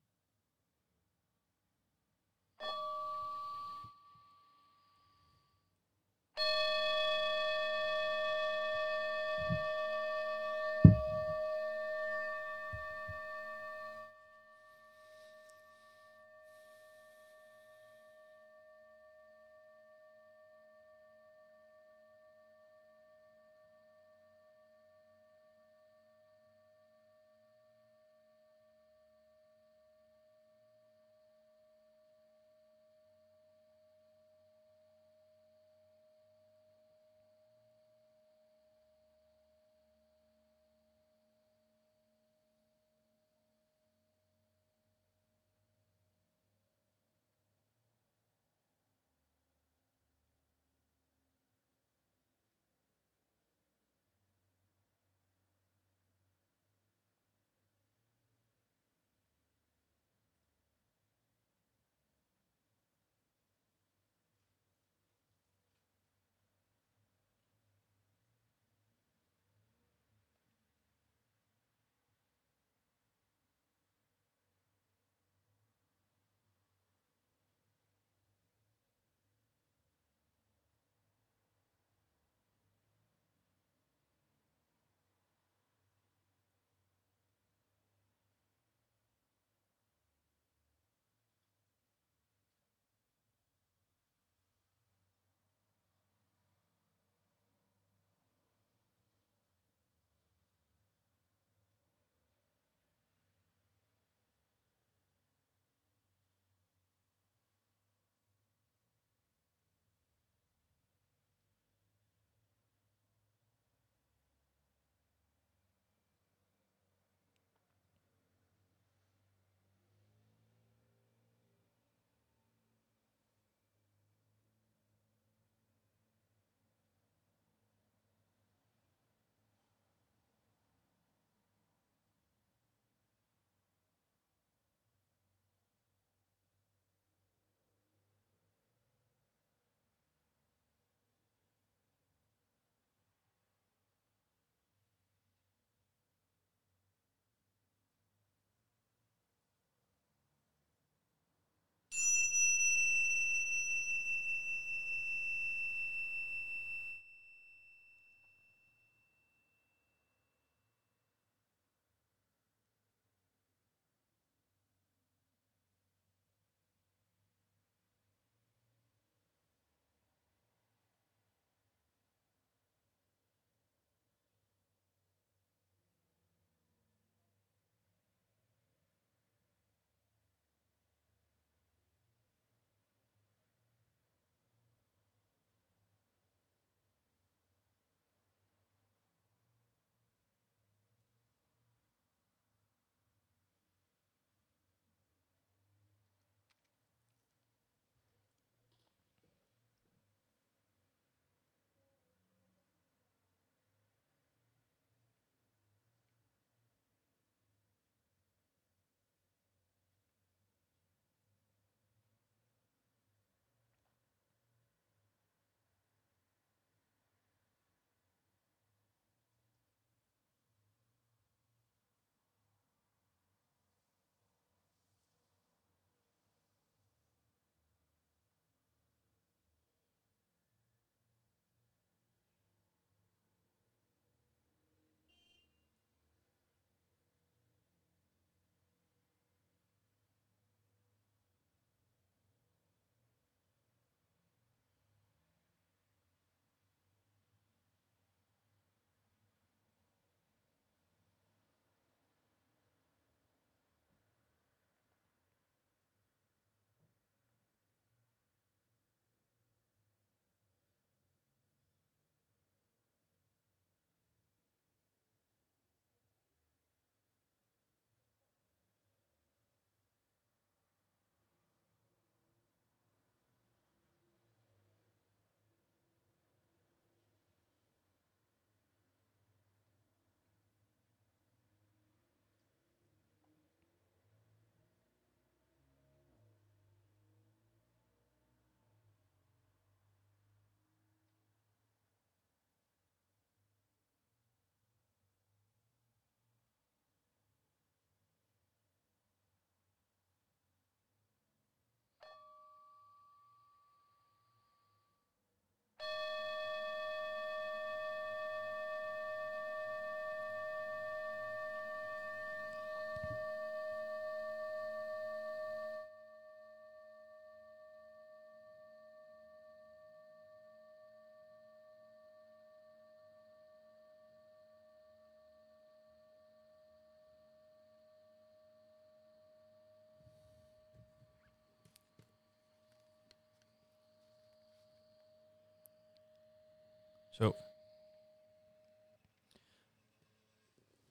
Zo.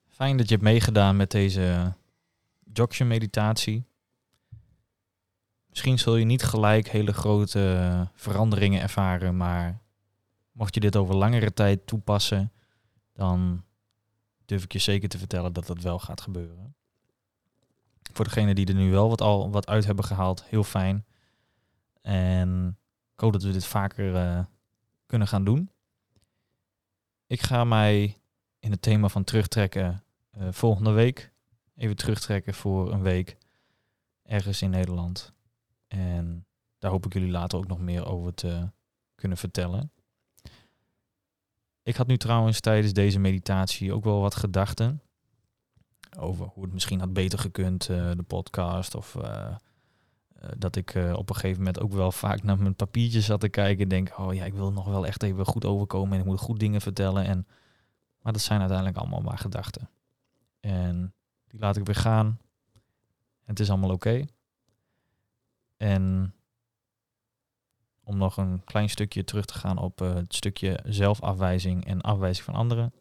Fijn dat je hebt meegedaan met deze Joksje meditatie. Misschien zul je niet gelijk hele grote veranderingen ervaren, maar mocht je dit over langere tijd toepassen, dan durf ik je zeker te vertellen dat dat wel gaat gebeuren. Voor degenen die er nu wel wat, al wat uit hebben gehaald, heel fijn. En ik hoop dat we dit vaker uh, kunnen gaan doen. Ik ga mij in het thema van terugtrekken uh, volgende week even terugtrekken voor een week ergens in Nederland. En daar hoop ik jullie later ook nog meer over te kunnen vertellen. Ik had nu trouwens tijdens deze meditatie ook wel wat gedachten over hoe het misschien had beter gekund, uh, de podcast. Of uh, dat ik op een gegeven moment ook wel vaak naar mijn papiertjes zat te kijken. En denk, oh ja, ik wil nog wel echt even goed overkomen en ik moet goed dingen vertellen. En, maar dat zijn uiteindelijk allemaal maar gedachten. En die laat ik weer gaan. Het is allemaal oké. En om nog een klein stukje terug te gaan op uh, het stukje zelfafwijzing en afwijzing van anderen.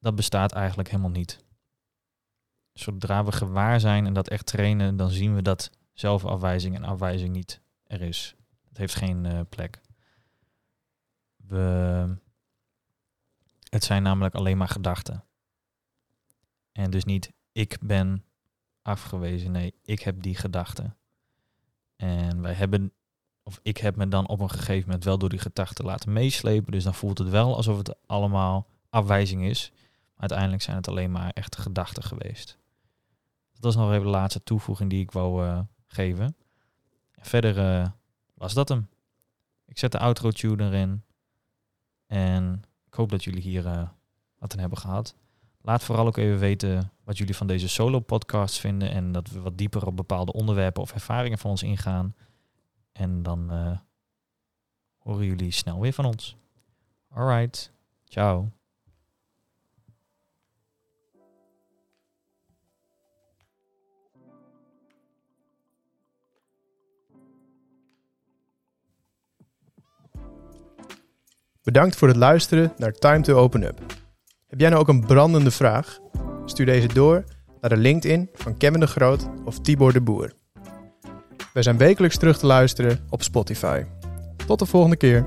Dat bestaat eigenlijk helemaal niet. Zodra we gewaar zijn en dat echt trainen, dan zien we dat zelfafwijzing en afwijzing niet er is. Het heeft geen uh, plek. We, het zijn namelijk alleen maar gedachten. En dus niet ik ben afgewezen. Nee, ik heb die gedachte. En wij hebben, of ik heb me dan op een gegeven moment wel door die gedachten laten meeslepen. Dus dan voelt het wel alsof het allemaal afwijzing is. Maar uiteindelijk zijn het alleen maar echte gedachten geweest. Dat was nog even de laatste toevoeging die ik wou uh, geven. verder uh, was dat hem. Ik zet de outro tune erin. En ik hoop dat jullie hier uh, wat aan hebben gehad. Laat vooral ook even weten wat jullie van deze solo-podcast vinden. En dat we wat dieper op bepaalde onderwerpen of ervaringen van ons ingaan. En dan uh, horen jullie snel weer van ons. Alright, ciao. Bedankt voor het luisteren naar Time to Open Up. Heb jij nou ook een brandende vraag? Stuur deze door naar de LinkedIn van Kevin de Groot of Tibor de Boer. Wij zijn wekelijks terug te luisteren op Spotify. Tot de volgende keer.